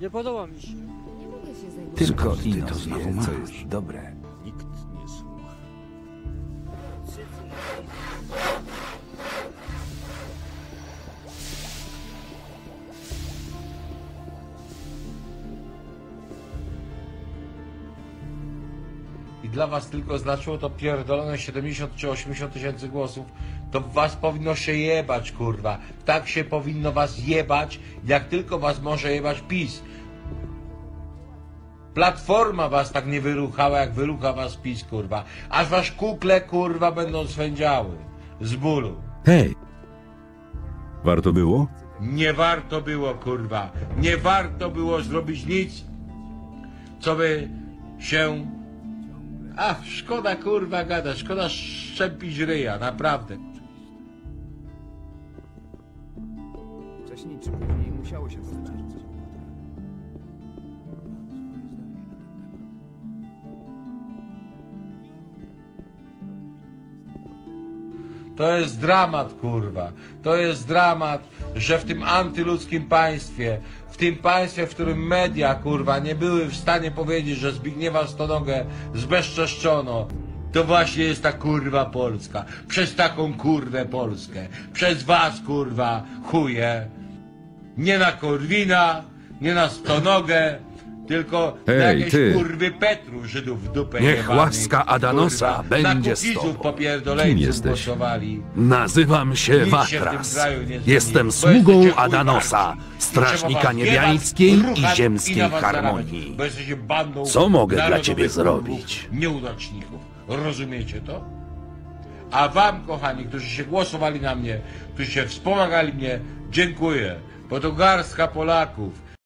Nie podoba mi się. Nie mogę się zajmować. Tylko Skąd ty Ino to znowu wie, co masz? jest dobre. Nikt nie słucha. I dla was tylko znaczyło to pierdolone 70 czy 80 tysięcy głosów, to was powinno się jebać, kurwa. Tak się powinno was jebać, jak tylko was może jebać PiS. Platforma was tak nie wyruchała, jak wyrucha was PiS, kurwa. Aż wasz kukle, kurwa, będą swędziały. Z bólu. Hej! Warto było? Nie warto było, kurwa. Nie warto było zrobić nic, co by się... Ach, szkoda, kurwa, gada. Szkoda szczepić ryja, naprawdę. Wcześniej czy później musiało się to wydarzyć. To jest dramat, kurwa. To jest dramat, że w tym antyludzkim państwie, w tym państwie, w którym media, kurwa, nie były w stanie powiedzieć, że Zbigniewa Stonogę zbezczeszczono, to właśnie jest ta kurwa Polska. Przez taką kurwę Polskę. Przez was, kurwa, chuje. Nie na Korwina, nie na Stonogę, tylko Hej, jakieś ty. kurwy Petru Żydów w dupę Niech jebanych, łaska Adanosa kurwa. będzie na z kukizów tobą. Kim jesteś? głosowali. Nazywam się Nic się w Watras. tym kraju nie zmieni, Jestem bo sługą jesteście chuj Adanosa. I strażnika was niebiańskiej jebać, i ziemskiej na was harmonii. zarabiać, Bo jesteście bandą Co mogę dla narodowych ciebie zrobić? Nieudaczników. Rozumiecie to? A wam, kochani, którzy się głosowali na mnie, którzy się wspomagali mnie, dziękuję. Bo to garstka Polaków,